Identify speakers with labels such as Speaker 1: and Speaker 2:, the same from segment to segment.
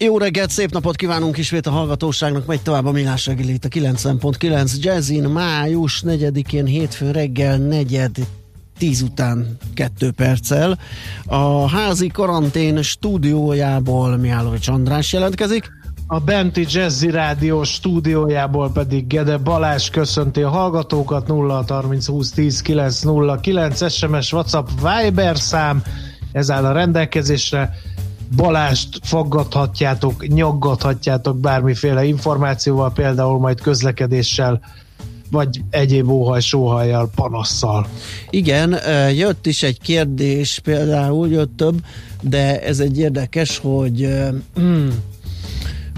Speaker 1: Jó reggelt, szép napot kívánunk ismét a hallgatóságnak, megy tovább a Millás reggeli itt a 90.9 Jazzin, május 4-én hétfő reggel negyed 10 után 2 perccel. A házi karantén stúdiójából Mihálovics András jelentkezik.
Speaker 2: A Benti Jazzy Rádió stúdiójából pedig Gede Balázs köszönti a hallgatókat 0 30 20 10 9 0 9 SMS, WhatsApp, Viber szám, ez áll a rendelkezésre Balást faggathatjátok, nyaggathatjátok bármiféle információval, például majd közlekedéssel, vagy egyéb óhaj, sóhajjal, panasszal.
Speaker 1: Igen, jött is egy kérdés, például jött több, de ez egy érdekes, hogy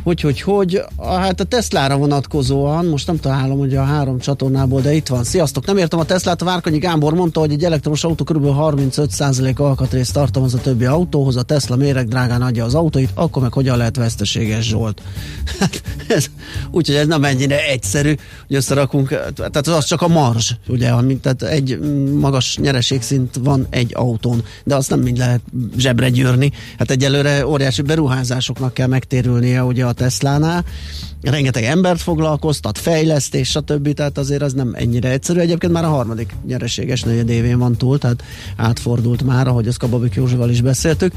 Speaker 1: hogy, hogy, hogy, hát a Teslára vonatkozóan, most nem találom hogy a három csatornából, de itt van. Sziasztok, nem értem a Teslát, a Várkonyi Gábor mondta, hogy egy elektromos autó kb. 35% alkatrészt tartalmaz a többi autóhoz, a Tesla méreg drágán adja az autóit, akkor meg hogyan lehet veszteséges Zsolt? Hát úgyhogy ez nem ennyire egyszerű, hogy összerakunk, tehát az csak a marzs, ugye, tehát egy magas nyereségszint van egy autón, de azt nem mind lehet zsebre gyűrni. Hát egyelőre óriási beruházásoknak kell megtérülnie, ugye a Teslánál. Rengeteg embert foglalkoztat, fejlesztés, stb. Tehát azért az nem ennyire egyszerű. Egyébként már a harmadik nyereséges negyed évén van túl, tehát átfordult már, ahogy azt Kababik Józsival is beszéltük.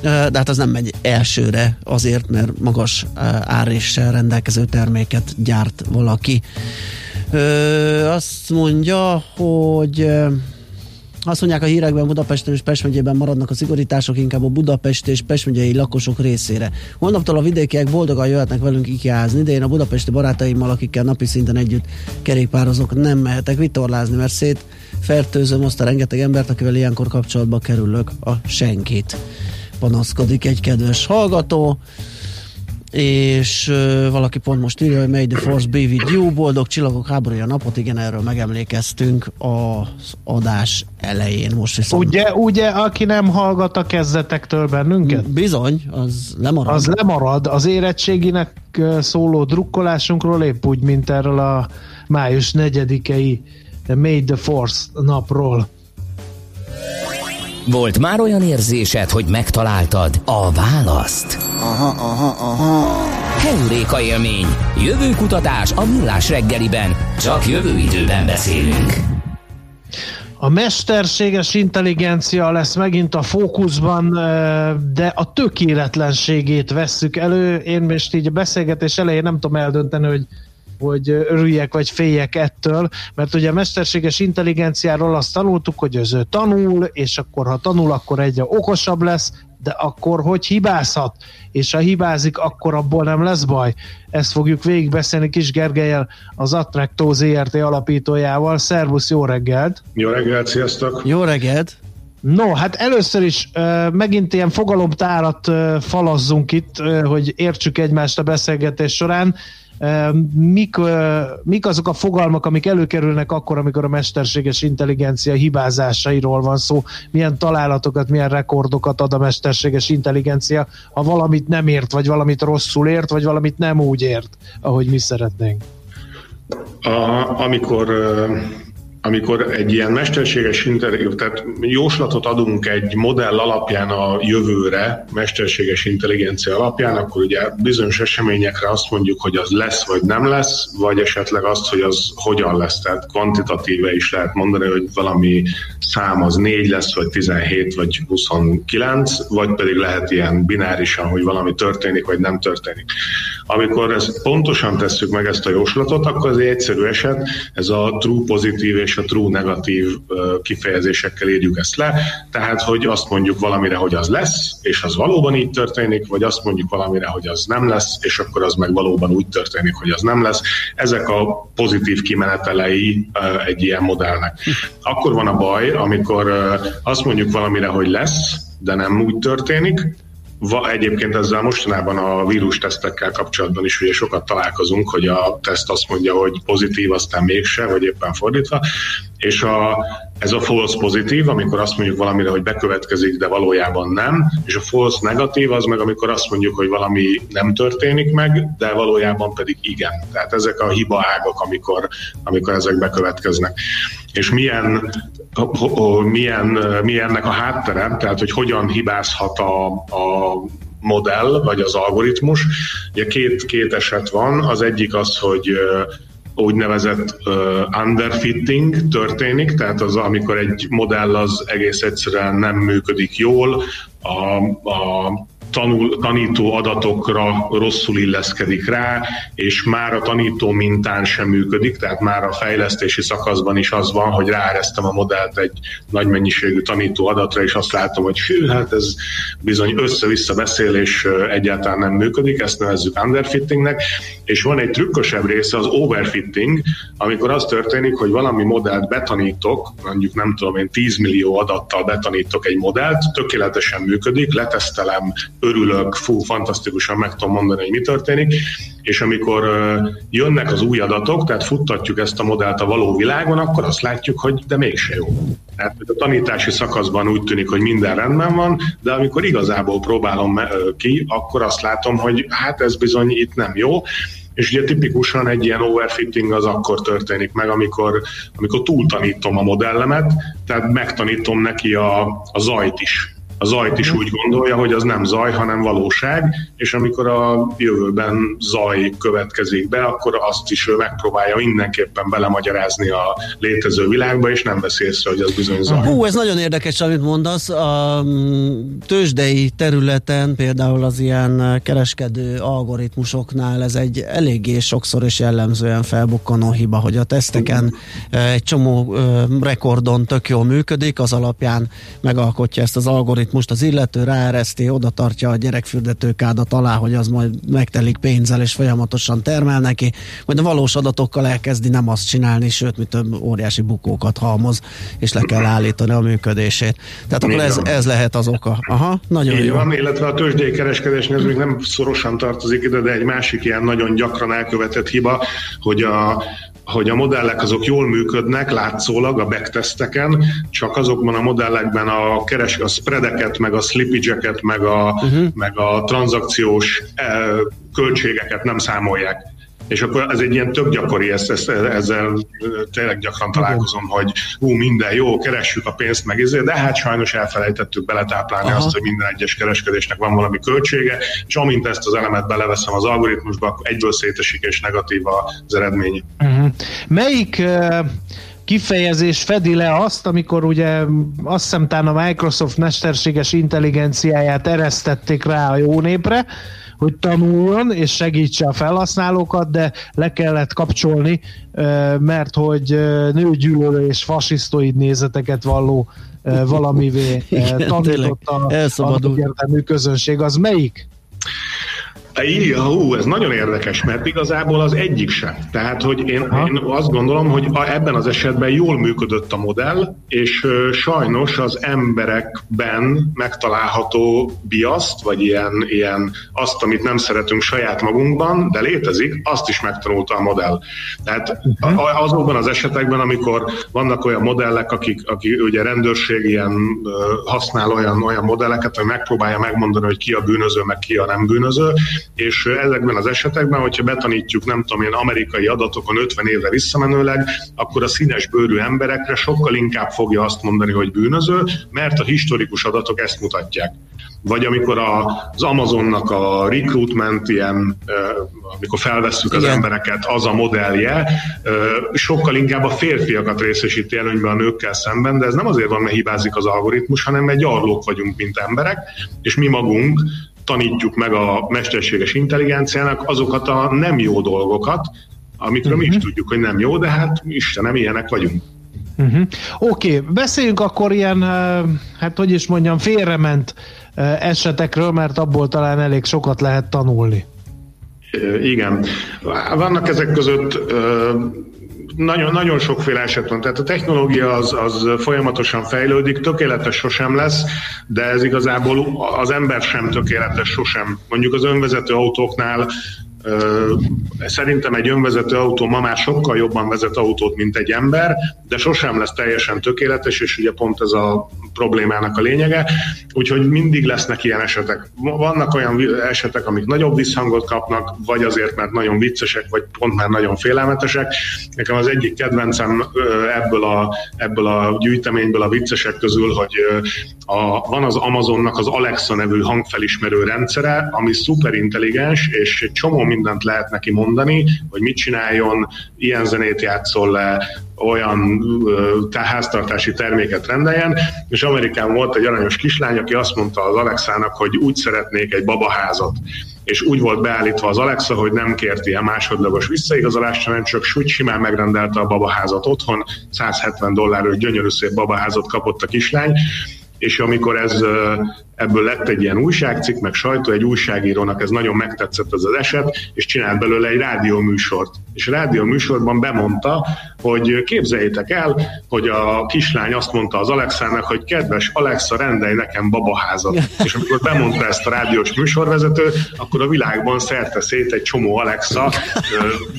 Speaker 1: De hát az nem megy elsőre azért, mert magas áréssel rendelkező terméket gyárt valaki. Azt mondja, hogy azt mondják a hírekben Budapesten és Pest megyében maradnak a szigorítások inkább a Budapest és Pest megyei lakosok részére. Holnaptól a vidékiek boldogan jöhetnek velünk ikiázni, de én a budapesti barátaimmal, akikkel napi szinten együtt kerékpározok, nem mehetek vitorlázni, mert szét fertőzöm azt a rengeteg embert, akivel ilyenkor kapcsolatba kerülök a senkit. Panaszkodik egy kedves hallgató és uh, valaki pont most írja, hogy May the Force be with you, boldog csillagok háborúja napot, igen, erről megemlékeztünk az adás elején. Most
Speaker 2: viszont... Ugye, ugye, aki nem hallgat a kezdetektől bennünket?
Speaker 1: Bizony, az lemarad.
Speaker 2: Az lemarad, az érettséginek szóló drukkolásunkról épp úgy, mint erről a május 4-i May the Force napról.
Speaker 3: Volt már olyan érzésed, hogy megtaláltad a választ? Aha, aha, aha. Heuréka élmény. Jövőkutatás a millás reggeliben. Csak jövő időben beszélünk.
Speaker 2: A mesterséges intelligencia lesz megint a fókuszban, de a tökéletlenségét vesszük elő. Én most így a beszélgetés elején nem tudom eldönteni, hogy hogy örüljek vagy féljek ettől, mert ugye a mesterséges intelligenciáról azt tanultuk, hogy az ő tanul, és akkor ha tanul, akkor egyre okosabb lesz, de akkor hogy hibázhat? És ha hibázik, akkor abból nem lesz baj. Ezt fogjuk végigbeszélni Kis Gergelyel, az Attracto ZRT alapítójával. Szervusz, jó reggelt!
Speaker 4: Jó reggelt, sziasztok!
Speaker 1: Jó reggelt!
Speaker 2: No, hát először is uh, megint ilyen fogalomtárat uh, falazzunk itt, uh, hogy értsük egymást a beszélgetés során mik, mik azok a fogalmak, amik előkerülnek akkor, amikor a mesterséges intelligencia hibázásairól van szó, milyen találatokat, milyen rekordokat ad a mesterséges intelligencia, ha valamit nem ért, vagy valamit rosszul ért, vagy valamit nem úgy ért, ahogy mi szeretnénk.
Speaker 4: A, amikor amikor egy ilyen mesterséges intelligencia, tehát jóslatot adunk egy modell alapján a jövőre, mesterséges intelligencia alapján, akkor ugye bizonyos eseményekre azt mondjuk, hogy az lesz vagy nem lesz, vagy esetleg azt, hogy az hogyan lesz. Tehát kvantitatíve is lehet mondani, hogy valami szám az 4 lesz, vagy 17, vagy 29, vagy pedig lehet ilyen binárisan, hogy valami történik, vagy nem történik. Amikor ezt pontosan tesszük meg ezt a jóslatot, akkor az egy egyszerű eset, ez a true pozitív és a true negatív kifejezésekkel írjuk ezt le. Tehát, hogy azt mondjuk valamire, hogy az lesz, és az valóban így történik, vagy azt mondjuk valamire, hogy az nem lesz, és akkor az meg valóban úgy történik, hogy az nem lesz. Ezek a pozitív kimenetelei egy ilyen modellnek. Akkor van a baj, amikor azt mondjuk valamire, hogy lesz, de nem úgy történik, Va, egyébként ezzel mostanában a vírus tesztekkel kapcsolatban is ugye sokat találkozunk, hogy a teszt azt mondja, hogy pozitív, aztán mégse, vagy éppen fordítva. És a, ez a false pozitív, amikor azt mondjuk valamire, hogy bekövetkezik, de valójában nem, és a false negatív az meg, amikor azt mondjuk, hogy valami nem történik meg, de valójában pedig igen. Tehát ezek a hiba ágak, amikor, amikor ezek bekövetkeznek. És milyen, milyen, milyennek a háttere, tehát hogy hogyan hibázhat a, a modell, vagy az algoritmus. Ugye két, két eset van, az egyik az, hogy úgynevezett uh, underfitting történik, tehát az, amikor egy modell az egész egyszerűen nem működik jól, a, a tanul, tanító adatokra rosszul illeszkedik rá, és már a tanító mintán sem működik, tehát már a fejlesztési szakaszban is az van, hogy ráeresztem a modellt egy nagy mennyiségű tanító adatra, és azt látom, hogy hű, hát ez bizony össze-vissza beszél, és egyáltalán nem működik, ezt nevezzük underfittingnek, és van egy trükkösebb része, az overfitting, amikor az történik, hogy valami modellt betanítok, mondjuk nem tudom én 10 millió adattal betanítok egy modellt, tökéletesen működik, letesztelem, örülök, fú, fantasztikusan meg tudom mondani, hogy mi történik, és amikor jönnek az új adatok, tehát futtatjuk ezt a modellt a való világon, akkor azt látjuk, hogy de mégse jó. Tehát a tanítási szakaszban úgy tűnik, hogy minden rendben van, de amikor igazából próbálom ki, akkor azt látom, hogy hát ez bizony itt nem jó, és ugye tipikusan egy ilyen overfitting az akkor történik meg, amikor, amikor túltanítom a modellemet, tehát megtanítom neki a, a zajt is a zajt is úgy gondolja, hogy az nem zaj, hanem valóság, és amikor a jövőben zaj következik be, akkor azt is ő megpróbálja mindenképpen belemagyarázni a létező világba, és nem veszi észre, hogy az bizony zaj.
Speaker 1: Hú, ez nagyon érdekes, amit mondasz. A mm, tőzsdei területen, például az ilyen kereskedő algoritmusoknál ez egy eléggé sokszor és jellemzően felbukkanó hiba, hogy a teszteken egy csomó rekordon tök jól működik, az alapján megalkotja ezt az algoritmus most az illető ráereszti, oda tartja a gyerekfürdetőkádat alá, hogy az majd megtelik pénzzel és folyamatosan termel neki, majd a valós adatokkal elkezdi nem azt csinálni, sőt, mint több óriási bukókat halmoz, és le kell állítani a működését. Tehát akkor ez, ez lehet az oka. Aha, nagyon
Speaker 4: Így
Speaker 1: jó.
Speaker 4: van, illetve a tőzsdei kereskedésnél ez még nem szorosan tartozik ide, de egy másik ilyen nagyon gyakran elkövetett hiba, hogy a hogy a modellek azok jól működnek látszólag a backtesteken, csak azokban a modellekben a keres, a spreadeket, meg a slippage meg a, uh-huh. meg a tranzakciós eh, költségeket nem számolják. És akkor ez egy ilyen tök gyakori, ezt, ezt, ezzel tényleg gyakran találkozom, hogy hú, minden jó, keressük a pénzt meg ezért, de hát sajnos elfelejtettük beletáplálni Aha. azt, hogy minden egyes kereskedésnek van valami költsége, és amint ezt az elemet beleveszem az algoritmusba, akkor egyből szétesik és negatív az eredmény.
Speaker 2: Uh-huh. Melyik uh kifejezés fedi le azt, amikor ugye azt hiszem a Microsoft mesterséges intelligenciáját eresztették rá a jó népre, hogy tanuljon és segítse a felhasználókat, de le kellett kapcsolni, mert hogy nőgyűlölő és fasisztoid nézeteket valló valamivé tanított a, a közönség. Az melyik?
Speaker 4: Igen, hú, ez nagyon érdekes, mert igazából az egyik sem. Tehát, hogy én, én azt gondolom, hogy a, ebben az esetben jól működött a modell, és ö, sajnos az emberekben megtalálható biaszt, vagy ilyen, ilyen azt, amit nem szeretünk saját magunkban, de létezik, azt is megtanulta a modell. Tehát uh-huh. azokban az esetekben, amikor vannak olyan modellek, akik, akik ugye rendőrség ilyen használ olyan, olyan modelleket, hogy megpróbálja megmondani, hogy ki a bűnöző, meg ki a nem bűnöző, és ezekben az esetekben, hogyha betanítjuk, nem tudom én, amerikai adatokon 50 évre visszamenőleg, akkor a színes bőrű emberekre sokkal inkább fogja azt mondani, hogy bűnöző, mert a historikus adatok ezt mutatják. Vagy amikor az Amazonnak a recruitment ilyen, amikor felvesszük az Igen. embereket, az a modellje, sokkal inkább a férfiakat részesíti előnyben a nőkkel szemben, de ez nem azért van, mert hibázik az algoritmus, hanem mert gyarlók vagyunk, mint emberek, és mi magunk tanítjuk meg a mesterséges intelligenciának azokat a nem jó dolgokat, amikről uh-huh. mi is mhm. tudjuk, hogy nem jó, de hát Istenem, ilyenek vagyunk.
Speaker 2: Uh-huh. Oké, okay, beszéljünk akkor ilyen, hát hogy is mondjam, félrement esetekről, mert abból talán elég sokat lehet tanulni.
Speaker 4: Igen. Vannak ezek között nagyon, nagyon sokféle eset van. Tehát a technológia az, az folyamatosan fejlődik, tökéletes sosem lesz, de ez igazából az ember sem tökéletes sosem. Mondjuk az önvezető autóknál Szerintem egy önvezető autó ma már sokkal jobban vezet autót, mint egy ember, de sosem lesz teljesen tökéletes, és ugye pont ez a problémának a lényege. Úgyhogy mindig lesznek ilyen esetek. Vannak olyan esetek, amik nagyobb visszhangot kapnak, vagy azért, mert nagyon viccesek, vagy pont már nagyon félelmetesek. Nekem az egyik kedvencem ebből a, ebből a gyűjteményből a viccesek közül, hogy a, van az Amazonnak az Alexa nevű hangfelismerő rendszere, ami szuper intelligens, és egy csomó mindent lehet neki mondani, hogy mit csináljon, ilyen zenét játszol le, olyan háztartási terméket rendeljen, és Amerikában volt egy aranyos kislány, aki azt mondta az Alexának, hogy úgy szeretnék egy babaházat. És úgy volt beállítva az Alexa, hogy nem kért ilyen másodlagos visszaigazolást, hanem csak úgy simán megrendelte a babaházat otthon, 170 dollárról gyönyörű szép babaházat kapott a kislány, és amikor ez ebből lett egy ilyen újságcikk, meg sajtó, egy újságírónak ez nagyon megtetszett ez az eset, és csinált belőle egy rádióműsort. És a rádióműsorban bemondta, hogy képzeljétek el, hogy a kislány azt mondta az Alexának, hogy kedves Alexa, rendelj nekem babaházat. És amikor bemondta ezt a rádiós műsorvezető, akkor a világban szerte szét egy csomó Alexa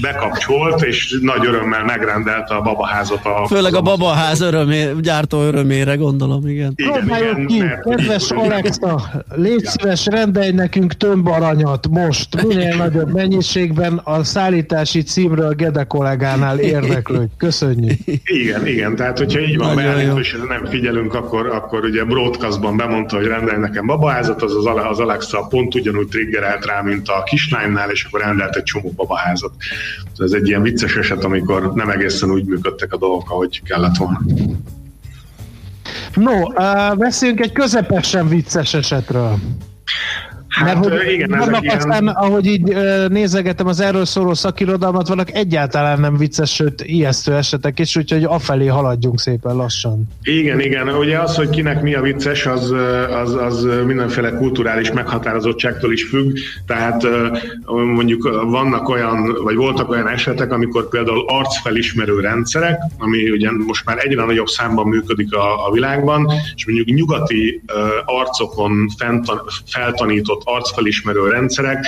Speaker 4: bekapcsolt, és nagy örömmel megrendelte a babaházat. A
Speaker 1: Főleg a babaház örömé, gyártó örömére gondolom, igen.
Speaker 2: igen, igen ki, mert, kedves Alexa, légy szíves, rendelj nekünk több aranyat most, minél nagyobb mennyiségben a szállítási címről Gede kollégánál érdeklődj. Köszönjük.
Speaker 4: Igen, igen, tehát hogyha így van beállítva, és nem figyelünk, akkor, akkor ugye broadcastban bemondta, hogy rendelj nekem babaházat, az, az, az Alexa pont ugyanúgy triggerelt rá, mint a kislánynál, és akkor rendelt egy csomó babaházat. Ez egy ilyen vicces eset, amikor nem egészen úgy működtek a dolgok, ahogy kellett volna.
Speaker 2: No, uh, beszéljünk egy közepesen vicces esetről. Hát, Mert hogy igen, vannak ilyen... aztán, ahogy így nézegetem az erről szóló szakirodalmat, vannak egyáltalán nem vicces, sőt ijesztő esetek is, úgyhogy afelé haladjunk szépen lassan.
Speaker 4: Igen, igen. Ugye az, hogy kinek mi a vicces, az, az, az mindenféle kulturális meghatározottságtól is függ. Tehát mondjuk vannak olyan, vagy voltak olyan esetek, amikor például arcfelismerő rendszerek, ami ugye most már egyre nagyobb számban működik a, a világban, és mondjuk nyugati arcokon feltanított arcfelismerő rendszerek.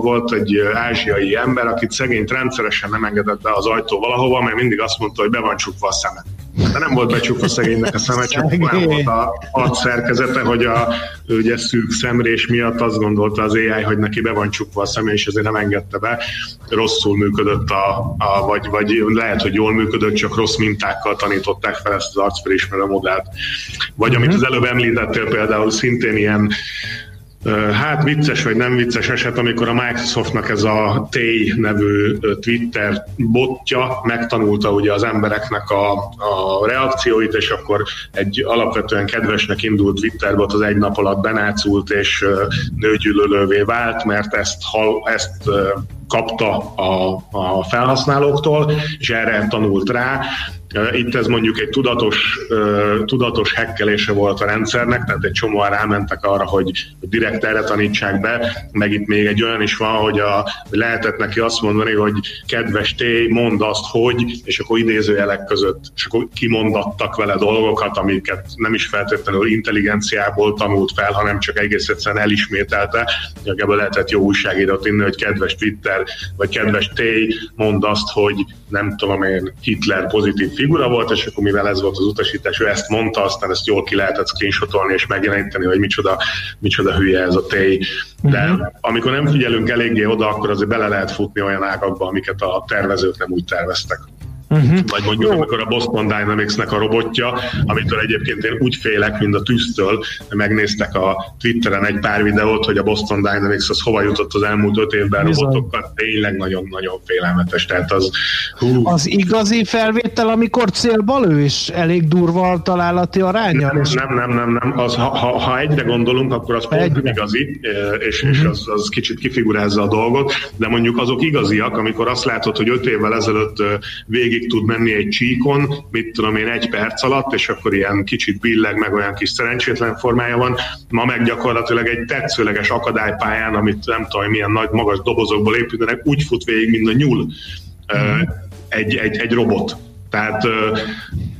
Speaker 4: Volt egy ázsiai ember, akit szegényt rendszeresen nem engedett be az ajtó valahova, mert mindig azt mondta, hogy be van csukva a szeme. De nem volt becsukva szegénynek a szeme, csak olyan volt a szerkezete, hogy a ugye szűk szemrés miatt azt gondolta az AI, hogy neki be van csukva a szeme, és ezért nem engedte be. Rosszul működött, a, a, vagy, vagy lehet, hogy jól működött, csak rossz mintákkal tanították fel ezt az arcfelismerő modellt. Vagy amit mhm. az előbb említettél például szintén ilyen Hát vicces vagy nem vicces eset, amikor a Microsoftnak ez a Tay nevű Twitter botja megtanulta ugye az embereknek a, a reakcióit, és akkor egy alapvetően kedvesnek indult Twitter bot az egy nap alatt benácult és nőgyűlölővé vált, mert ezt, ezt kapta a, a felhasználóktól, és erre tanult rá, itt ez mondjuk egy tudatos, tudatos hekkelése volt a rendszernek, tehát egy csomóan rámentek arra, hogy direkt erre tanítsák be, meg itt még egy olyan is van, hogy a, lehetett neki azt mondani, hogy kedves té, mondd azt, hogy, és akkor idézőjelek között, és akkor kimondattak vele dolgokat, amiket nem is feltétlenül intelligenciából tanult fel, hanem csak egész egyszerűen elismételte. Ebből lehetett jó újságírót inni, hogy kedves Twitter, vagy kedves té, mondd azt, hogy nem tudom én, Hitler pozitív figura volt, és akkor mivel ez volt az utasítás, ő ezt mondta, aztán ezt jól ki lehetett screenshotolni és megjeleníteni, hogy micsoda, micsoda hülye ez a tej. De uh-huh. amikor nem figyelünk eléggé oda, akkor azért bele lehet futni olyan ágakba, amiket a tervezők nem úgy terveztek. Uh-huh. Vagy mondjuk, Jó. amikor a Boston Dynamics-nek a robotja, amitől egyébként én úgy félek, mint a tűztől, megnéztek a Twitteren egy pár videót, hogy a Boston Dynamics az hova jutott az elmúlt öt évben Bizony. robotokkal, tényleg nagyon-nagyon félelmetes. Tehát az,
Speaker 2: hú. az igazi felvétel, amikor célba lő, és elég durva a találati aránya?
Speaker 4: Nem, nem, nem, nem, nem. Az, ha, ha, ha egyre gondolunk, akkor az pont igazi, és, és az, az kicsit kifigurázza a dolgot, de mondjuk azok igaziak, amikor azt látod, hogy öt évvel ezelőtt végig végig tud menni egy csíkon, mit tudom én, egy perc alatt, és akkor ilyen kicsit billeg, meg olyan kis szerencsétlen formája van. Ma meg gyakorlatilag egy tetszőleges akadálypályán, amit nem tudom, milyen nagy magas dobozokból építenek, úgy fut végig, mint a nyúl. Mm egy, egy, egy robot. Tehát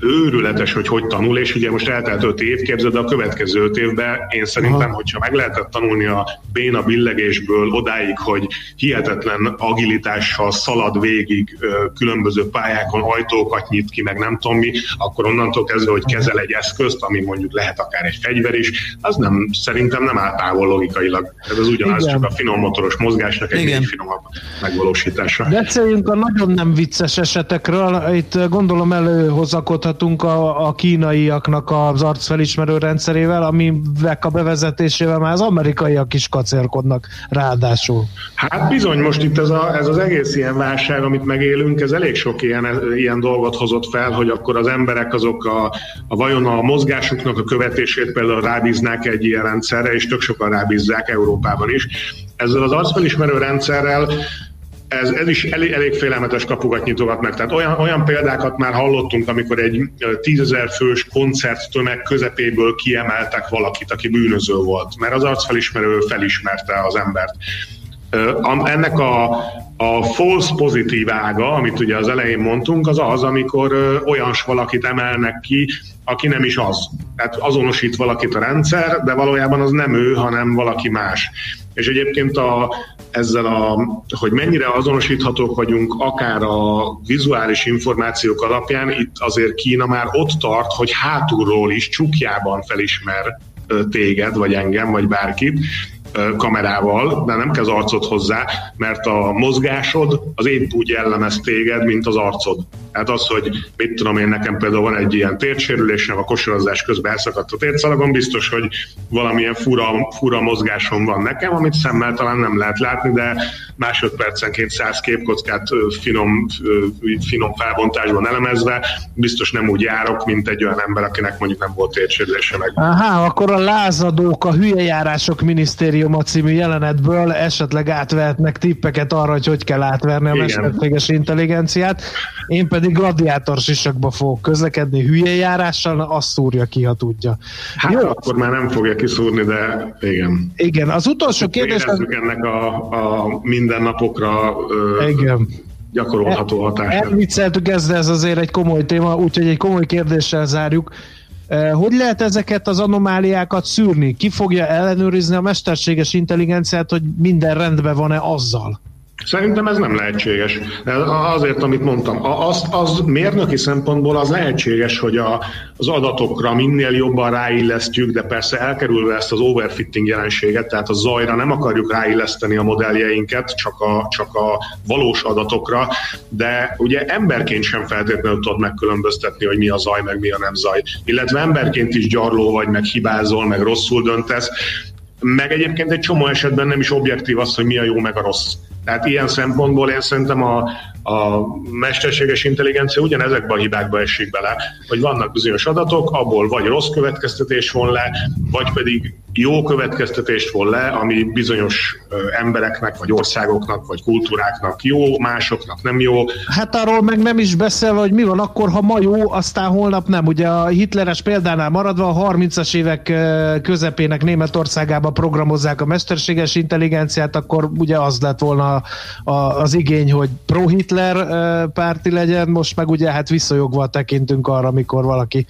Speaker 4: őrületes, hogy hogy tanul, és ugye most eltelt öt év, képzeld, a következő öt évben én szerintem, Aha. hogyha meg lehetett tanulni a béna billegésből odáig, hogy hihetetlen agilitással szalad végig különböző pályákon, ajtókat nyit ki, meg nem tudom mi, akkor onnantól kezdve, hogy kezel egy eszközt, ami mondjuk lehet akár egy fegyver is, az nem, szerintem nem áll távol logikailag. Ez az ugyanaz, Igen. csak a finom motoros mozgásnak egy még finomabb megvalósítása.
Speaker 2: Beszéljünk a nagyon nem vicces esetekről. Itt gondolom előhozakodhat találkozhatunk a, a kínaiaknak az arcfelismerő rendszerével, aminek a bevezetésével már az amerikaiak is kacérkodnak ráadásul.
Speaker 4: Hát bizony, most itt ez, a, ez az egész ilyen válság, amit megélünk, ez elég sok ilyen, ilyen dolgot hozott fel, hogy akkor az emberek azok a, a vajon a mozgásuknak a követését például rábíznák egy ilyen rendszerre, és tök sokan rábízzák Európában is. Ezzel az arcfelismerő rendszerrel ez, ez is elég, elég félelmetes kapukat nyitogat meg. Tehát olyan, olyan példákat már hallottunk, amikor egy tízezer fős koncerttömeg közepéből kiemeltek valakit, aki bűnöző volt, mert az arcfelismerő felismerte az embert. Ennek a, a false pozitív ága, amit ugye az elején mondtunk, az az, amikor olyan valakit emelnek ki, aki nem is az. Tehát azonosít valakit a rendszer, de valójában az nem ő, hanem valaki más. És egyébként a, ezzel a, hogy mennyire azonosíthatók vagyunk akár a vizuális információk alapján, itt azért Kína már ott tart, hogy hátulról is csukjában felismer téged, vagy engem, vagy bárkit, kamerával, de nem kell az arcod hozzá, mert a mozgásod az épp úgy jellemez téged, mint az arcod. Tehát az, hogy mit tudom én, nekem például van egy ilyen térdsérülésem, a kosarazás közben elszakadt a térszalagon, biztos, hogy valamilyen fura, fura mozgásom van nekem, amit szemmel talán nem lehet látni, de másodpercenként száz képkockát finom, finom felbontásban elemezve, biztos nem úgy járok, mint egy olyan ember, akinek mondjuk nem volt térdsérülése meg.
Speaker 2: Aha, akkor a lázadók, a hülyejárások minisztériuma című jelenetből esetleg átvehetnek tippeket arra, hogy hogy kell átverni a mesterséges intelligenciát. Én pedig gladiátor sisakba fogok közlekedni hülyejárással, azt szúrja ki, ha tudja.
Speaker 4: Hát Jó. akkor már nem fogja kiszúrni, de igen.
Speaker 2: Igen, az utolsó kérdés...
Speaker 4: Ennek a, a mindennapokra igen gyakorolható hatását.
Speaker 2: Elvicceltük ezzel, ez azért egy komoly téma, úgyhogy egy komoly kérdéssel zárjuk. Hogy lehet ezeket az anomáliákat szűrni? Ki fogja ellenőrizni a mesterséges intelligenciát, hogy minden rendben van-e azzal?
Speaker 4: Szerintem ez nem lehetséges. Azért, amit mondtam, az, az mérnöki szempontból az lehetséges, hogy a, az adatokra minél jobban ráillesztjük, de persze elkerülve ezt az overfitting jelenséget, tehát a zajra nem akarjuk ráilleszteni a modelljeinket, csak a, csak a valós adatokra, de ugye emberként sem feltétlenül tudod megkülönböztetni, hogy mi a zaj, meg mi a nem zaj. Illetve emberként is gyarló vagy, meg hibázol, meg rosszul döntesz, meg egyébként egy csomó esetben nem is objektív az, hogy mi a jó, meg a rossz. Tehát ilyen szempontból én szerintem a, a mesterséges intelligencia ugyanezekben a hibákba esik bele, hogy vannak bizonyos adatok, abból vagy rossz következtetés von le, vagy pedig jó következtetést von le, ami bizonyos embereknek, vagy országoknak, vagy kultúráknak jó, másoknak nem jó.
Speaker 2: Hát arról meg nem is beszélve, hogy mi van akkor, ha ma jó, aztán holnap nem. Ugye a hitleres példánál maradva a 30-as évek közepének Németországába programozzák a mesterséges intelligenciát, akkor ugye az lett volna az igény, hogy pro-Hitler párti legyen, most meg ugye hát visszajogva tekintünk arra, amikor valaki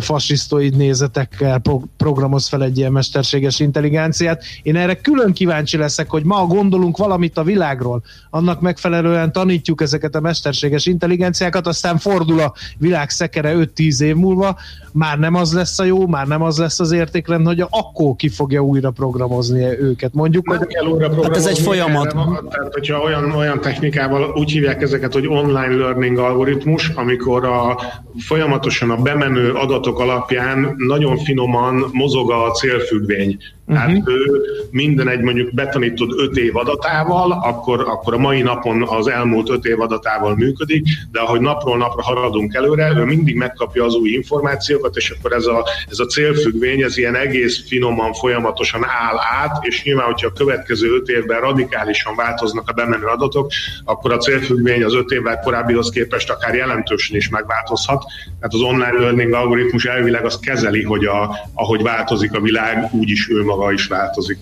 Speaker 2: fasisztoid nézetekkel programoz fel egy ilyen mesterséges intelligenciát. Én erre külön kíváncsi leszek, hogy ma gondolunk valamit a világról, annak megfelelően tanítjuk ezeket a mesterséges intelligenciákat, aztán fordul a világ szekere 5-10 év múlva, már nem az lesz a jó, már nem az lesz az értékrend, hogy akkor ki fogja újra programozni őket. Mondjuk,
Speaker 4: nem
Speaker 2: hogy
Speaker 4: kell újra hát ez egy folyamat. Tehát, hogyha olyan, olyan technikával úgy hívják ezeket, hogy online learning algoritmus, amikor a, folyamatosan a bemenő adatok alapján nagyon finoman mozog a célfüggvény. Uh-huh. Ő minden egy mondjuk betanított öt év adatával, akkor, akkor a mai napon az elmúlt öt év adatával működik, de ahogy napról napra haladunk előre, ő mindig megkapja az új információkat, és akkor ez a, ez a célfüggvény, ez ilyen egész finoman, folyamatosan áll át, és nyilván, hogyha a következő öt évben radikálisan változnak a bemenő adatok, akkor a célfüggvény az öt évvel korábbihoz képest akár jelentősen is megváltozhat. Tehát az online learning algoritmus elvileg azt kezeli, hogy a, ahogy változik a világ, úgy is ő maga is változik.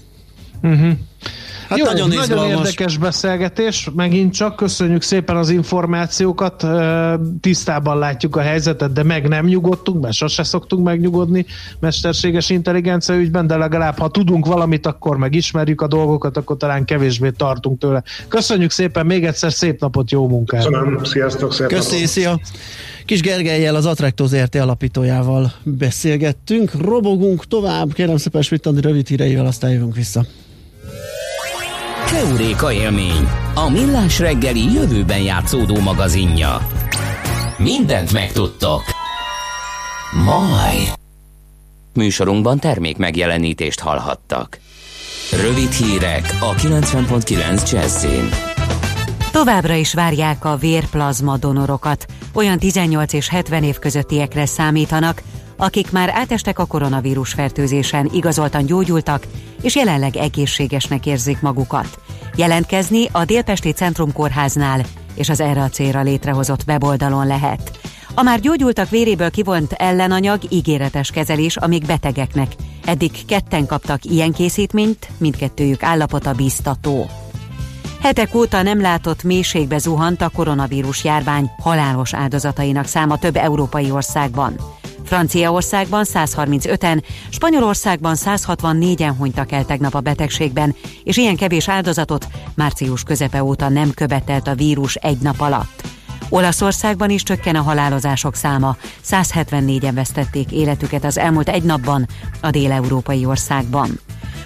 Speaker 2: Uh-huh. Hát Jó, nagyon, nagyon érdekes beszélgetés, megint csak köszönjük szépen az információkat, tisztában látjuk a helyzetet, de meg nem nyugodtunk, mert sose szoktunk megnyugodni mesterséges intelligencia ügyben, de legalább ha tudunk valamit, akkor megismerjük a dolgokat, akkor talán kevésbé tartunk tőle. Köszönjük szépen, még egyszer szép napot, jó munkát!
Speaker 4: Köszönöm, sziasztok, szép
Speaker 1: Köszönjük, szia! Kis Gergelyel, az Attracto ZRT alapítójával beszélgettünk. Robogunk tovább, kérem szépen Smittandi rövid híreivel, aztán jövünk vissza.
Speaker 3: Keuréka élmény, a millás reggeli jövőben játszódó magazinja. Mindent megtudtok. Majd. Műsorunkban termék megjelenítést hallhattak. Rövid hírek a 90.9 Jazzin.
Speaker 5: Továbbra is várják a vérplazma donorokat. Olyan 18 és 70 év közöttiekre számítanak, akik már átestek a koronavírus fertőzésen, igazoltan gyógyultak, és jelenleg egészségesnek érzik magukat. Jelentkezni a Délpesti Centrum Kórháznál és az erre a célra létrehozott weboldalon lehet. A már gyógyultak véréből kivont ellenanyag ígéretes kezelés a még betegeknek. Eddig ketten kaptak ilyen készítményt, mindkettőjük állapota biztató. Hetek óta nem látott mélységbe zuhant a koronavírus járvány halálos áldozatainak száma több európai országban. Franciaországban 135-en, Spanyolországban 164-en hunytak el tegnap a betegségben, és ilyen kevés áldozatot március közepe óta nem követelt a vírus egy nap alatt. Olaszországban is csökken a halálozások száma, 174-en vesztették életüket az elmúlt egy napban a déleurópai országban.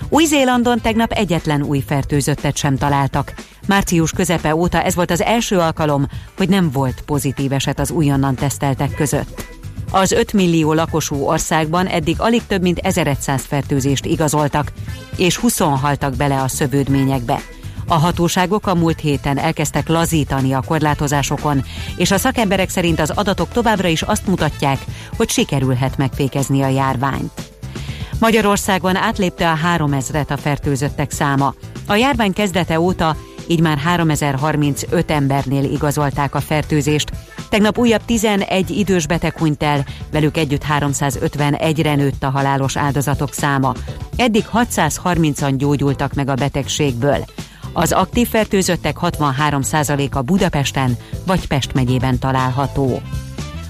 Speaker 5: Új-Zélandon tegnap egyetlen új fertőzöttet sem találtak. Március közepe óta ez volt az első alkalom, hogy nem volt pozitív eset az újonnan teszteltek között. Az 5 millió lakosú országban eddig alig több mint 1100 fertőzést igazoltak, és 20 haltak bele a szövődményekbe. A hatóságok a múlt héten elkezdtek lazítani a korlátozásokon, és a szakemberek szerint az adatok továbbra is azt mutatják, hogy sikerülhet megfékezni a járványt. Magyarországon átlépte a 3000-et a fertőzöttek száma. A járvány kezdete óta így már 3035 embernél igazolták a fertőzést. Tegnap újabb 11 idős beteg hunyt el, velük együtt 351-re nőtt a halálos áldozatok száma. Eddig 630-an gyógyultak meg a betegségből. Az aktív fertőzöttek 63%-a Budapesten vagy Pest megyében található.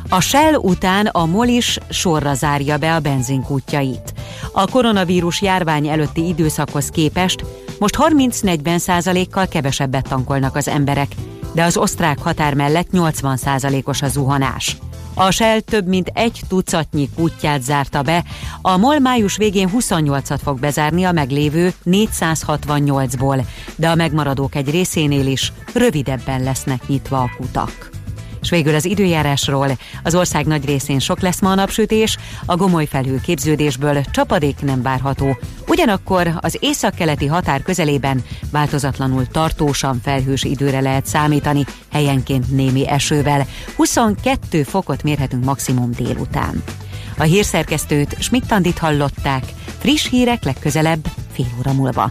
Speaker 5: A Shell után a MOL is sorra zárja be a benzinkútjait. A koronavírus járvány előtti időszakhoz képest most 30-40 százalékkal kevesebbet tankolnak az emberek, de az osztrák határ mellett 80 százalékos a zuhanás. A Shell több mint egy tucatnyi kútját zárta be, a MOL május végén 28-at fog bezárni a meglévő 468-ból, de a megmaradók egy részénél is rövidebben lesznek nyitva a kutak. És végül az időjárásról. Az ország nagy részén sok lesz ma a napsütés, a gomoly felhő képződésből csapadék nem várható. Ugyanakkor az északkeleti határ közelében változatlanul tartósan felhős időre lehet számítani, helyenként némi esővel. 22 fokot mérhetünk maximum délután. A hírszerkesztőt Schmidt-Tandit hallották. Friss hírek legközelebb fél óra múlva.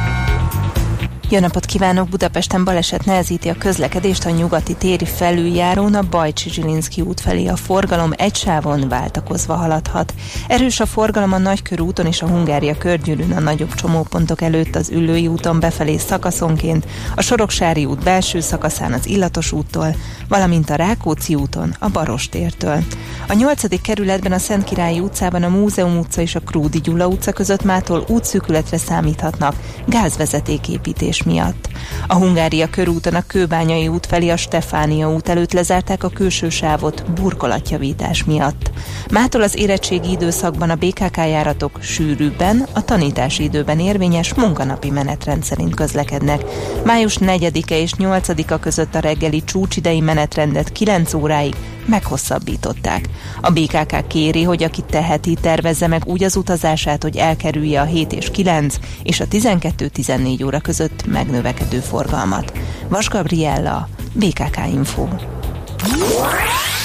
Speaker 6: jó napot kívánok! Budapesten baleset nehezíti a közlekedést a nyugati téri felüljárón a Bajcsi Zsilinszki út felé a forgalom egy sávon váltakozva haladhat. Erős a forgalom a Nagykörúton és a Hungária körgyűrűn a nagyobb csomópontok előtt az Üllői úton befelé szakaszonként, a Soroksári út belső szakaszán az Illatos úttól, valamint a Rákóczi úton a Barostértől. A 8. kerületben a Szentkirályi utcában a Múzeum utca és a Krúdi Gyula utca között mától útszűkületre számíthatnak gázvezetéképítés miatt. A Hungária körúton a Kőbányai út felé a Stefánia út előtt lezárták a külső sávot burkolatjavítás miatt. Mától az érettségi időszakban a BKK járatok sűrűbben, a tanítási időben érvényes munkanapi menetrend szerint közlekednek. Május 4-e és 8-a között a reggeli csúcsidei menetrendet 9 óráig meghosszabbították. A BKK kéri, hogy aki teheti, tervezze meg úgy az utazását, hogy elkerülje a 7 és 9 és a 12-14 óra között megnövekedő forgalmat. Vas Gabriella, BKK Info.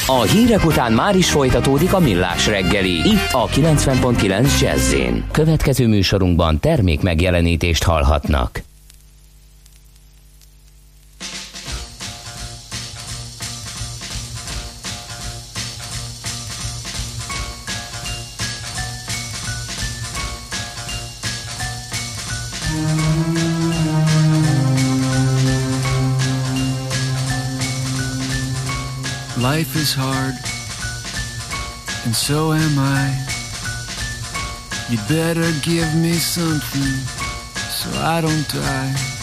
Speaker 3: A hírek után már is folytatódik a millás reggeli. Itt a 90.9 jazz Következő műsorunkban termék megjelenítést hallhatnak.
Speaker 7: Life is hard, and so am I. You better give me something so I don't die.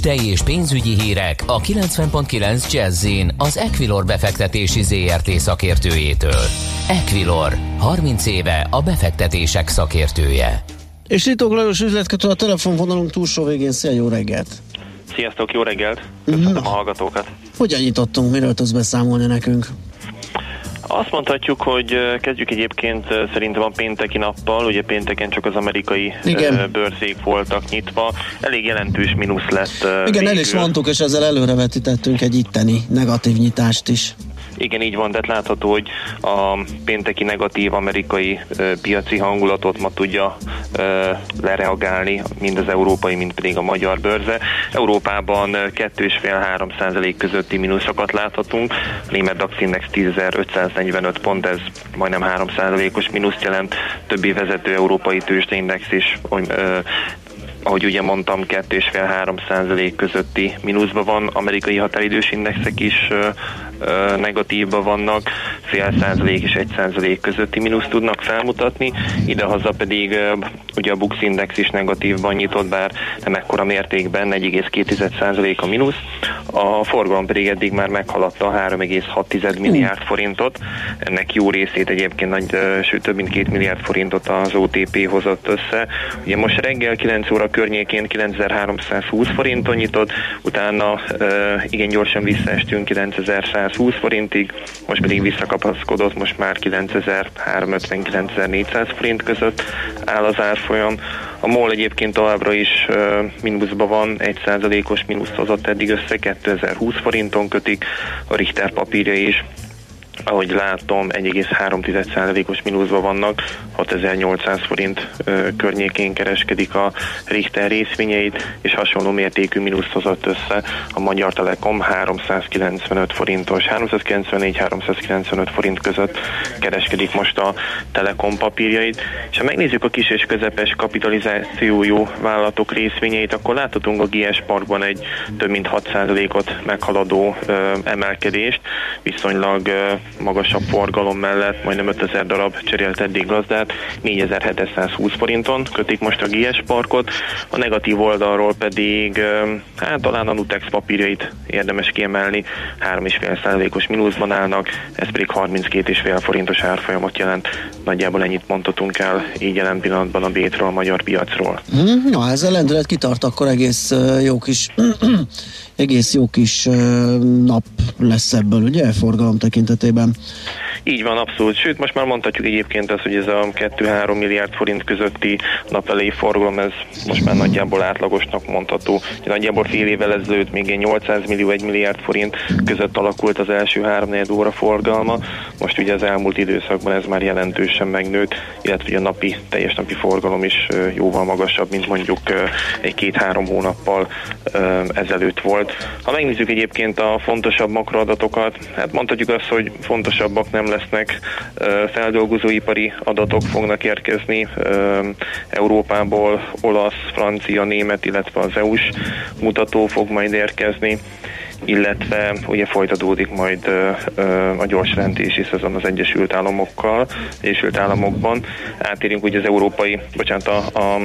Speaker 3: Tőzsdei és pénzügyi hírek a 90.9 jazz az Equilor befektetési ZRT szakértőjétől. Equilor, 30 éve a befektetések szakértője.
Speaker 1: És Ritók Lajos üzletkötő a telefonvonalunk túlsó végén. Szia, jó reggelt!
Speaker 8: Sziasztok, jó reggelt! Köszönöm a hallgatókat!
Speaker 1: Hogyan nyitottunk, miről tudsz beszámolni nekünk?
Speaker 8: Azt mondhatjuk, hogy kezdjük egyébként szerintem a pénteki nappal, ugye pénteken csak az amerikai Igen. bőrzék voltak nyitva, elég jelentős mínusz lett.
Speaker 1: Igen, végül. el is mondtuk, és ezzel előrevetítettünk egy itteni negatív nyitást is.
Speaker 8: Igen, így van, tehát látható, hogy a pénteki negatív amerikai ö, piaci hangulatot ma tudja ö, lereagálni, mind az európai, mind pedig a magyar bőrze. Európában 2,5-3 százalék közötti mínuszokat láthatunk, a német DAX Index 10.545 pont, ez majdnem 3 százalékos mínuszt jelent, többi vezető európai tőzsdeindex is ö, ahogy ugye mondtam, 2,5-3 százalék közötti mínuszban van, amerikai határidős indexek is negatívban vannak, fél százalék és egy százalék közötti mínusz tudnak felmutatni, idehaza pedig ugye a Bux Index is negatívban nyitott, bár nem ekkora mértékben, 1,2 százalék a mínusz, a forgalom pedig eddig már meghaladta a 3,6 milliárd forintot, ennek jó részét egyébként nagy, sőt több mint 2 milliárd forintot az OTP hozott össze. Ugye most reggel 9 óra környékén 9320 forinton nyitott, utána igen gyorsan visszaestünk 9100 920 forintig, most pedig visszakapaszkodott, most már 9350-9400 forint között áll az árfolyam. A MOL egyébként továbbra is mínuszban van, 1%-os mínusz hozott eddig össze, 2020 forinton kötik, a Richter papírja is ahogy látom, 1,3%-os mínuszban vannak, 6800 forint környékén kereskedik a Richter részvényeit, és hasonló mértékű mínuszt hozott össze a Magyar Telekom 395 forintos, 394-395 forint között kereskedik most a Telekom papírjait, és ha megnézzük a kis és közepes kapitalizációjú vállalatok részvényeit, akkor láthatunk a GS Parkban egy több mint 6%-ot meghaladó ö, emelkedést, viszonylag ö, magasabb forgalom mellett majdnem 5000 darab cserélt eddig gazdát, 4720 forinton kötik most a GS Parkot, a negatív oldalról pedig hát talán a Nutex papírjait érdemes kiemelni, 3,5%-os mínuszban állnak, ez pedig 32,5 forintos árfolyamot jelent. Nagyjából ennyit mondhatunk el így jelen pillanatban a Bétről, a magyar piacról.
Speaker 1: Mm, na, ez a lendület kitart, akkor egész jó kis egész jó kis nap lesz ebből, ugye, forgalom tekintetében.
Speaker 8: Így van, abszolút. Sőt, most már mondhatjuk egyébként azt, hogy ez a 2-3 milliárd forint közötti napelei forgalom, ez most már nagyjából átlagosnak mondható. Nagyjából fél évvel ezelőtt még 800 millió, 1 milliárd forint között alakult az első 3 óra forgalma. Most ugye az elmúlt időszakban ez már jelentősen megnőtt, illetve a napi, teljes napi forgalom is jóval magasabb, mint mondjuk egy két-három hónappal ezelőtt volt. Ha megnézzük egyébként a fontosabb makroadatokat, hát mondhatjuk azt, hogy fontosabbak nem lesznek, feldolgozóipari adatok fognak érkezni Európából, olasz, francia, német, illetve az EU-s mutató fog majd érkezni illetve ugye folytatódik majd a gyors rentési szezon az Egyesült Államokkal, Egyesült Államokban. Átérünk ugye az európai, bocsánat, a, a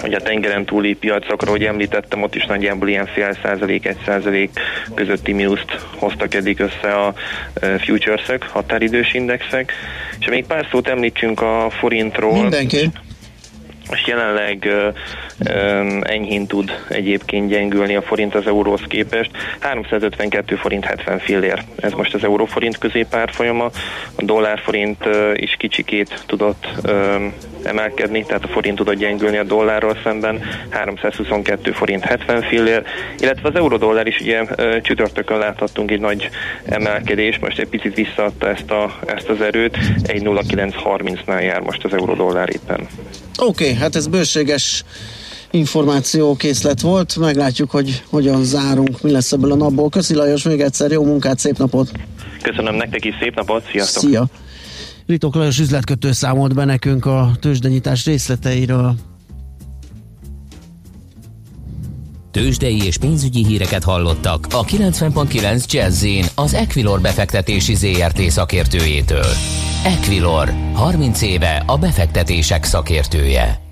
Speaker 8: hogy a tengeren túli piacokra, hogy említettem, ott is nagyjából ilyen fél százalék, egy százalék közötti mínuszt hoztak eddig össze a futures-ek, határidős indexek. És még pár szót említsünk a forintról.
Speaker 1: Mindenki
Speaker 8: és jelenleg ö, ö, enyhén tud egyébként gyengülni a forint az euróhoz képest. 352 forint 70 fillér. Ez most az euróforint középárfolyama. A dollárforint is kicsikét tudott emelkedni, tehát a forint tudott gyengülni a dollárral szemben. 322 forint 70 fillér, illetve az eurodollár is ugye csütörtökön láthattunk egy nagy emelkedés, most egy picit visszaadta ezt, a, ezt az erőt. 1.0930-nál jár most az eurodollár éppen.
Speaker 1: Oké, okay, hát ez bőséges információ készlet volt, meglátjuk, hogy hogyan zárunk, mi lesz ebből a napból. Köszi Lajos, még egyszer jó munkát, szép napot!
Speaker 8: Köszönöm nektek is, szép napot, sziasztok!
Speaker 1: Szia! Ritok Lajos üzletkötő számolt be nekünk a tőzsdenyítás részleteiről.
Speaker 9: Tőzsdei és pénzügyi híreket hallottak a 90.9 jazz az Equilor befektetési ZRT szakértőjétől. Equilor, 30 éve a befektetések szakértője.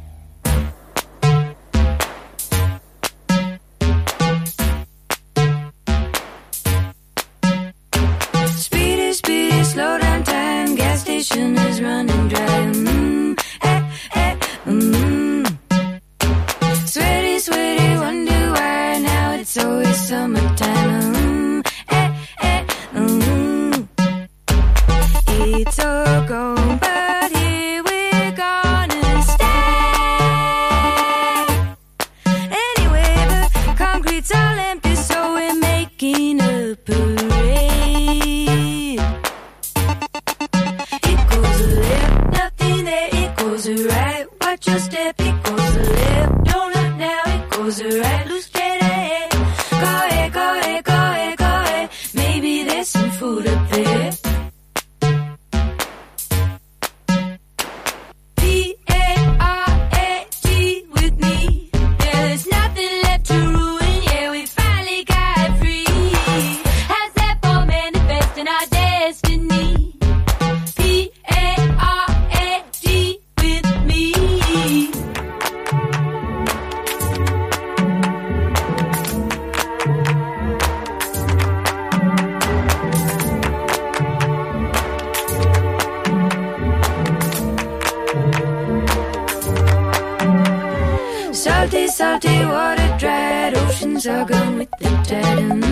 Speaker 10: are gone with
Speaker 3: the dead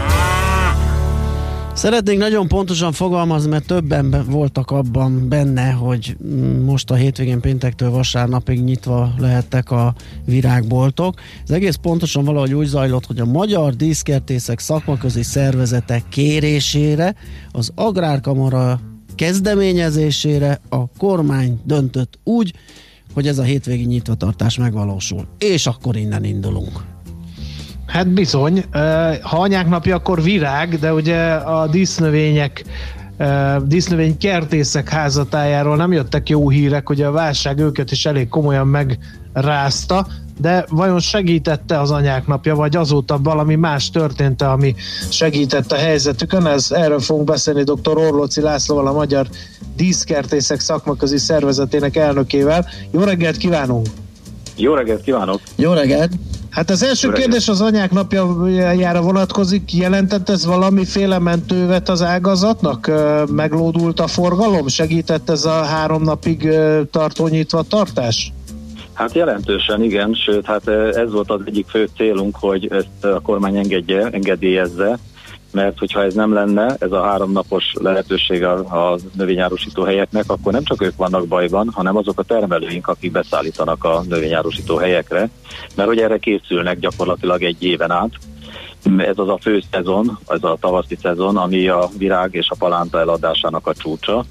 Speaker 1: Szeretnénk nagyon pontosan fogalmazni, mert többen be- voltak abban benne, hogy most a hétvégén péntektől vasárnapig nyitva lehettek a virágboltok. Ez egész pontosan valahogy úgy zajlott, hogy a Magyar Díszkertészek szakmaközi szervezetek kérésére, az Agrárkamara kezdeményezésére a kormány döntött úgy, hogy ez a hétvégi nyitvatartás megvalósul. És akkor innen indulunk.
Speaker 2: Hát bizony, ha anyák napja, akkor virág, de ugye a dísznövények dísznövény kertészek házatájáról nem jöttek jó hírek, ugye a válság őket is elég komolyan megrázta, de vajon segítette az anyák napja, vagy azóta valami más történt ami segítette a helyzetükön? Ez, erről fogunk beszélni dr. Orlóci Lászlóval, a Magyar Díszkertészek szakmaközi szervezetének elnökével. Jó reggelt kívánunk!
Speaker 11: Jó reggelt kívánok!
Speaker 1: Jó reggelt!
Speaker 2: Hát az első
Speaker 11: Jó reggelt.
Speaker 2: kérdés az anyák napjára vonatkozik. Jelentett ez valamiféle mentővet az ágazatnak? Meglódult a forgalom? Segített ez a három napig tartó nyitva tartás?
Speaker 11: Hát jelentősen igen, sőt, hát ez volt az egyik fő célunk, hogy ezt a kormány engedje, engedélyezze, mert hogyha ez nem lenne, ez a háromnapos lehetőség a, a növényárusító helyeknek, akkor nem csak ők vannak bajban, hanem azok a termelőink, akik beszállítanak a növényárusító helyekre, mert hogy erre készülnek gyakorlatilag egy éven át. Ez az a fő szezon, ez a tavaszi szezon, ami a virág és a palánta eladásának a csúcsa,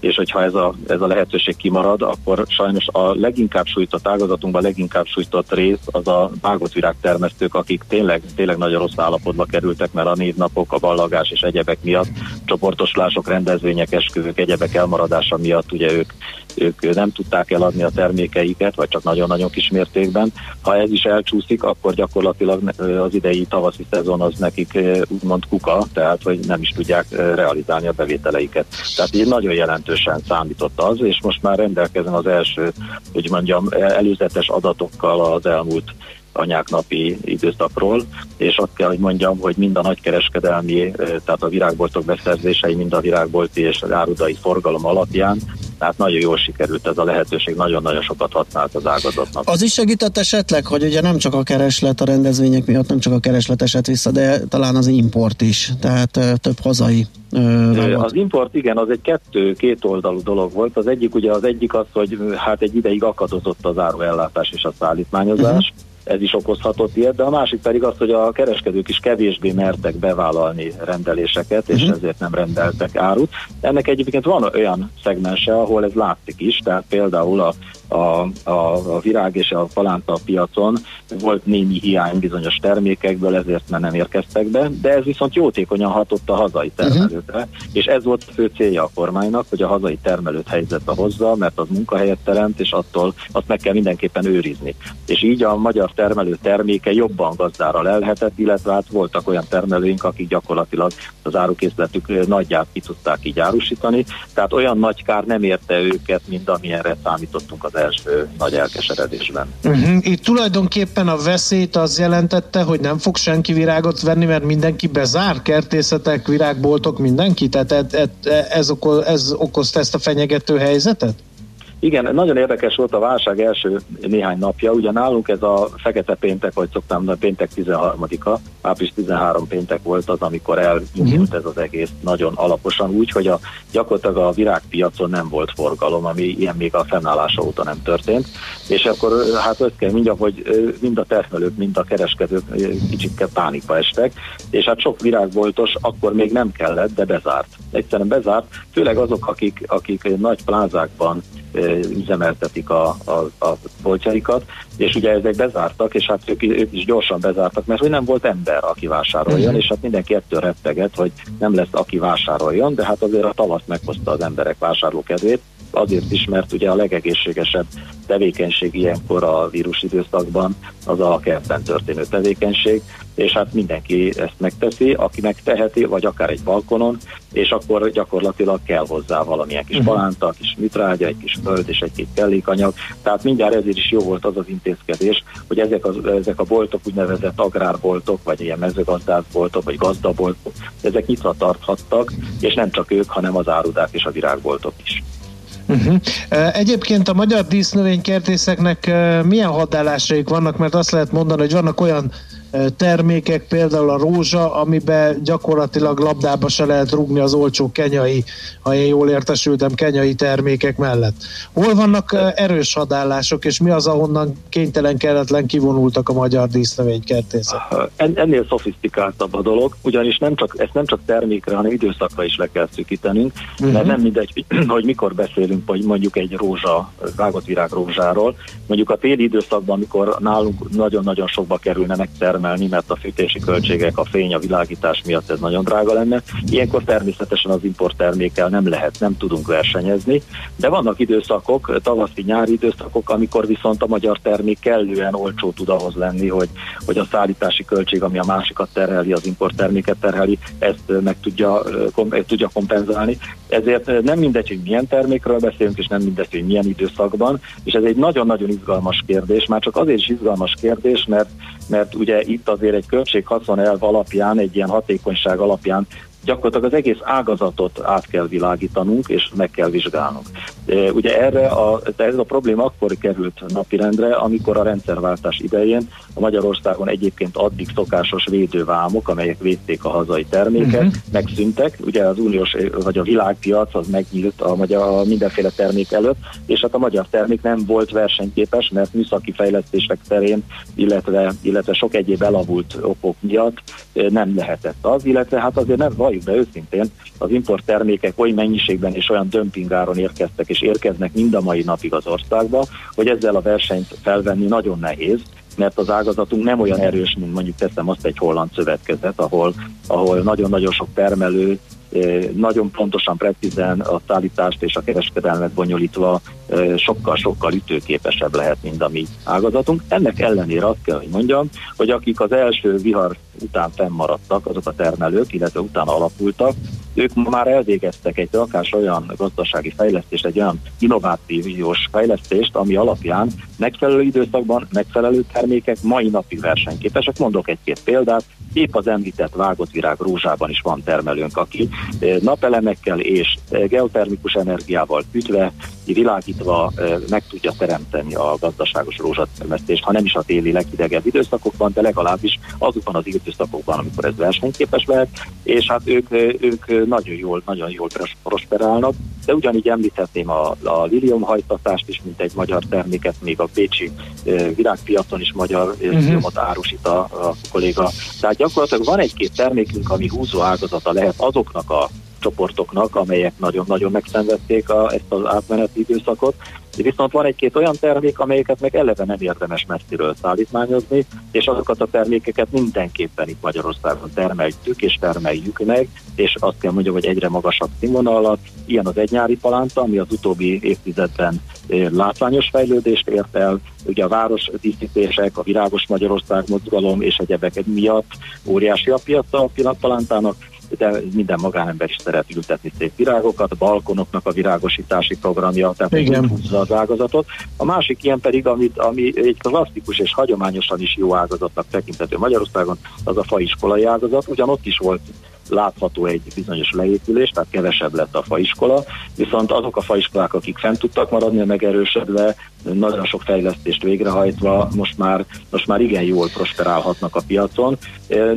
Speaker 11: és hogyha ez a, ez a lehetőség kimarad, akkor sajnos a leginkább sújtott ágazatunkban a leginkább sújtott rész az a vágott virágtermesztők, akik tényleg, tényleg nagyon rossz állapotba kerültek, mert a névnapok, a ballagás és egyebek miatt, csoportosulások, rendezvények, esküvők, egyebek elmaradása miatt ugye ők, ők nem tudták eladni a termékeiket, vagy csak nagyon-nagyon kis mértékben. Ha ez is elcsúszik, akkor gyakorlatilag az idei tavaszi szezon az nekik úgymond kuka, tehát hogy nem is tudják realizálni a bevételeiket. Tehát így nagyon jelentősen számított az, és most már rendelkezem az első, hogy mondjam, előzetes adatokkal az elmúlt anyáknapi időszakról, és azt kell, hogy mondjam, hogy mind a nagykereskedelmi, eh, tehát a virágboltok beszerzései, mind a virágbolti és árudai forgalom alapján, tehát nagyon jól sikerült ez a lehetőség, nagyon-nagyon sokat használt az ágazatnak.
Speaker 1: Az is segített esetleg, hogy ugye nem csak a kereslet a rendezvények miatt, nem csak a kereslet esett vissza, de talán az import is, tehát ö, több hazai ö.
Speaker 11: Az import, igen, az egy kettő, két oldalú dolog volt. Az egyik ugye az egyik az, hogy hát egy ideig akadozott az áruellátás és a szállítmányozás. Uh-huh. Ez is okozhatott ilyet, de a másik pedig az, hogy a kereskedők is kevésbé mertek bevállalni rendeléseket, és
Speaker 1: Mhm.
Speaker 11: ezért nem rendeltek árut. Ennek egyébként van olyan szegmense, ahol ez látszik is, tehát például a, a, a, a virág és a palánta piacon volt némi hiány bizonyos termékekből, ezért már nem érkeztek be, de ez viszont jótékonyan hatott a hazai termelőkre, uh-huh. és ez volt a fő célja a kormánynak, hogy a hazai termelőt helyzetbe hozza, mert az munkahelyet teremt, és attól azt meg kell mindenképpen őrizni. És így a magyar termelő terméke jobban gazdára lelhetett, illetve hát voltak olyan termelőink, akik gyakorlatilag az árukészletük nagyját ki tudták így árusítani, tehát olyan nagy kár nem érte őket, mint amilyenre számítottunk az első nagy elkeseredésben.
Speaker 2: Uh-huh. Itt tulajdonképpen a veszélyt az jelentette, hogy nem fog senki virágot venni, mert mindenki bezár, kertészetek, virágboltok, mindenki? Tehát ez, ez, okoz, ez okozta ezt a fenyegető helyzetet?
Speaker 11: Igen, nagyon érdekes volt a válság első néhány napja. Ugye nálunk ez a fekete péntek, vagy szoktam mondani, péntek 13-a, április 13 péntek volt az, amikor elindult ez az egész nagyon alaposan úgy, hogy a, gyakorlatilag a virágpiacon nem volt forgalom, ami ilyen még a fennállása óta nem történt. És akkor hát azt kell mondjam, hogy mind a termelők, mind a kereskedők kicsit pánikba estek, és hát sok virágboltos akkor még nem kellett, de bezárt. Egyszerűen bezárt, főleg azok, akik, akik nagy plázákban üzemeltetik a, a, a boltjaikat, és ugye ezek bezártak, és hát ők, ők is gyorsan bezártak, mert hogy nem volt ember, aki vásároljon, uh-huh. és hát mindenki ettől retteget, hogy nem lesz, aki vásároljon, de hát azért a tavasz meghozta az emberek vásárlókedvét, azért is, mert ugye a legegészségesebb tevékenység ilyenkor a vírus időszakban az a kertben történő tevékenység, és hát mindenki ezt megteszi, aki megteheti, vagy akár egy balkonon, és akkor gyakorlatilag kell hozzá valamilyen kis palánta, kis műtrágya, egy kis föld és egy-két kellékanyag. Tehát mindjárt ezért is jó volt az az intézkedés, hogy ezek, az, ezek a boltok, úgynevezett agrárboltok, vagy ilyen mezőgazdászboltok, vagy gazdaboltok, ezek nyitva tarthattak, és nem csak ők, hanem az árudák és a virágboltok is.
Speaker 2: Uh-huh. Egyébként a magyar dísznövénykertészeknek milyen hadállásaik vannak, mert azt lehet mondani, hogy vannak olyan termékek, például a rózsa, amiben gyakorlatilag labdába se lehet rugni az olcsó kenyai, ha én jól értesültem, kenyai termékek mellett. Hol vannak erős hadállások, és mi az, ahonnan kénytelen kelletlen kivonultak a magyar dísznövénykertészek?
Speaker 11: Ennél szofisztikáltabb a dolog, ugyanis nem csak, ezt nem csak termékre, hanem időszakra is le kell szűkítenünk, uh-huh. mert nem mindegy, hogy mikor beszélünk, vagy mondjuk egy rózsa, vágott virág rózsáról. Mondjuk a téli időszakban, amikor nálunk nagyon-nagyon sokba kerülne megtermelni, mert a fűtési költségek, a fény, a világítás miatt ez nagyon drága lenne. Ilyenkor természetesen az importtermékkel nem lehet, nem tudunk versenyezni, de vannak időszakok, tavaszi nyári időszakok, amikor viszont a magyar termék kellően olcsó tud ahhoz lenni, hogy, hogy a szállítási költség, ami a másikat terheli, az importterméket terheli, ezt meg tudja, kom, tudja kompenzálni. Ezért nem mindegy, hogy milyen termékről beszélünk, és nem mindegy, hogy milyen időszakban, és ez egy nagyon-nagyon izgalmas kérdés, már csak azért is izgalmas kérdés, mert, mert ugye itt azért egy költség-haszon elv alapján, egy ilyen hatékonyság alapján gyakorlatilag az egész ágazatot át kell világítanunk, és meg kell vizsgálnunk. Ugye erre a, ez a probléma akkor került napirendre, amikor a rendszerváltás idején a Magyarországon egyébként addig szokásos védővámok, amelyek védték a hazai terméket, uh-huh. megszűntek. Ugye az uniós vagy a világpiac az megnyílt a, magyar, mindenféle termék előtt, és hát a magyar termék nem volt versenyképes, mert műszaki fejlesztések terén, illetve, illetve sok egyéb elavult okok miatt nem lehetett az, illetve hát azért nem valljuk be őszintén, az importtermékek oly mennyiségben és olyan dömpingáron érkeztek és érkeznek mind a mai napig az országba, hogy ezzel a versenyt felvenni nagyon nehéz, mert az ágazatunk nem olyan erős, mint mondjuk teszem azt egy holland szövetkezet, ahol, ahol nagyon-nagyon sok termelő nagyon pontosan, precízen a szállítást és a kereskedelmet bonyolítva sokkal-sokkal ütőképesebb lehet, mint a mi ágazatunk. Ennek ellenére azt kell, hogy mondjam, hogy akik az első vihar után fennmaradtak, azok a termelők, illetve utána alapultak, ők már elvégeztek egy rakás olyan gazdasági fejlesztést, egy olyan innovációs fejlesztést, ami alapján megfelelő időszakban megfelelő termékek mai napig versenyképesek. Mondok egy-két példát, épp az említett vágott virág rózsában is van termelőnk, aki napelemekkel és geotermikus energiával ütve, világítva meg tudja teremteni a gazdaságos rózsatermesztést, ha nem is a téli leghidegebb időszakokban, de legalábbis azokban az időszakokban, amikor ez versenyképes lehet, és hát ők, ők nagyon jól, nagyon jól prosperálnak, de ugyanígy említhetném a, a liliumhajtatást is, mint egy magyar terméket, még a Bécsi eh, virágpiacon is magyar uh-huh. liliumot árusít a, a kolléga. Tehát gyakorlatilag van egy-két termékünk, ami húzó ágazata lehet azoknak a csoportoknak, amelyek nagyon-nagyon megszenvedték a, ezt az átmeneti időszakot. Viszont van egy-két olyan termék, amelyeket meg eleve nem érdemes messziről szállítmányozni, és azokat a termékeket mindenképpen itt Magyarországon termeljük és termeljük meg, és azt kell mondjam, hogy egyre magasabb színvonalat. Ilyen az egynyári palánta, ami az utóbbi évtizedben eh, látványos fejlődést ért el, ugye a város díszítések, a virágos Magyarország mozgalom és egyebek miatt óriási a piaca a pillanatpalántának, de minden magánember is szeret ültetni szép virágokat, a balkonoknak a virágosítási programja, tehát
Speaker 2: Igen.
Speaker 11: húzza az ágazatot. A másik ilyen pedig, amit, ami egy klasszikus és hagyományosan is jó ágazatnak tekinthető Magyarországon, az a faiskolai ágazat. Ugyan ott is volt látható egy bizonyos leépülés, tehát kevesebb lett a faiskola, viszont azok a faiskolák, akik fent tudtak maradni, megerősödve, nagyon sok fejlesztést végrehajtva, most már, most már igen jól prosperálhatnak a piacon.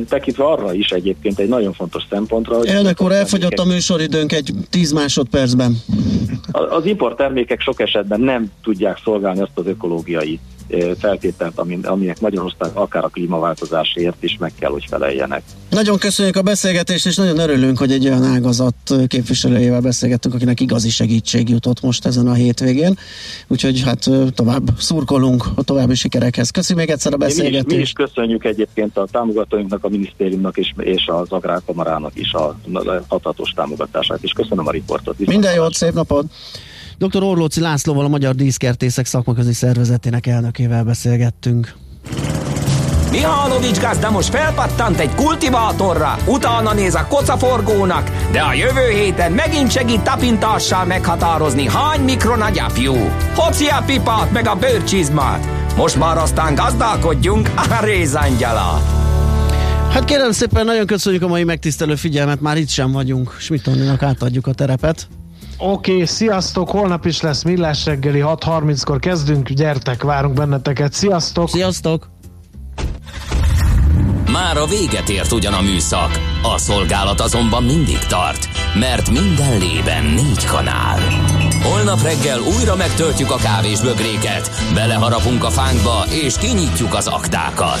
Speaker 11: Tekintve arra is egyébként egy nagyon fontos szempontra, hogy
Speaker 1: Elnök úr, elfogyott a műsoridőnk egy 10 másodpercben.
Speaker 11: az importtermékek sok esetben nem tudják szolgálni azt az ökológiai feltételt, ami- aminek Magyarország akár a klímaváltozásért is meg kell, hogy feleljenek.
Speaker 1: Nagyon köszönjük a beszélgetést, és nagyon örülünk, hogy egy olyan ágazat képviselőjével beszélgettünk, akinek igazi segítség jutott most ezen a hétvégén. Úgyhogy hát tovább szurkolunk a további sikerekhez. Köszönjük még egyszer a
Speaker 11: Mi is, mi is
Speaker 1: beszélgetést.
Speaker 11: köszönjük egyébként a támogatóinknak, a minisztériumnak és, és az Agrárkamarának is a hatatos támogatását, és köszönöm a riportot.
Speaker 1: Minden jót, szép napot! Dr. Orlóci Lászlóval, a Magyar Díszkertészek szakmaközi szervezetének elnökével beszélgettünk.
Speaker 3: Mihálovics gazda most felpattant egy kultivátorra, utána néz a kocaforgónak, de a jövő héten megint segít tapintással meghatározni, hány mikron a gyapjú. Hoci a pipát meg a bőrcsizmát. Most már aztán gazdálkodjunk a rézangyala.
Speaker 1: Hát kérem szépen, nagyon köszönjük a mai megtisztelő figyelmet, már itt sem vagyunk. Smittoninak átadjuk a terepet.
Speaker 2: Oké, okay, sziasztok, holnap is lesz Millás reggeli, 6.30-kor kezdünk, gyertek, várunk benneteket, sziasztok!
Speaker 1: Sziasztok!
Speaker 3: Már a véget ért ugyan a műszak, a szolgálat azonban mindig tart, mert minden lében négy kanál. Holnap reggel újra megtöltjük a kávés bögréket, beleharapunk a fánkba és kinyitjuk az aktákat.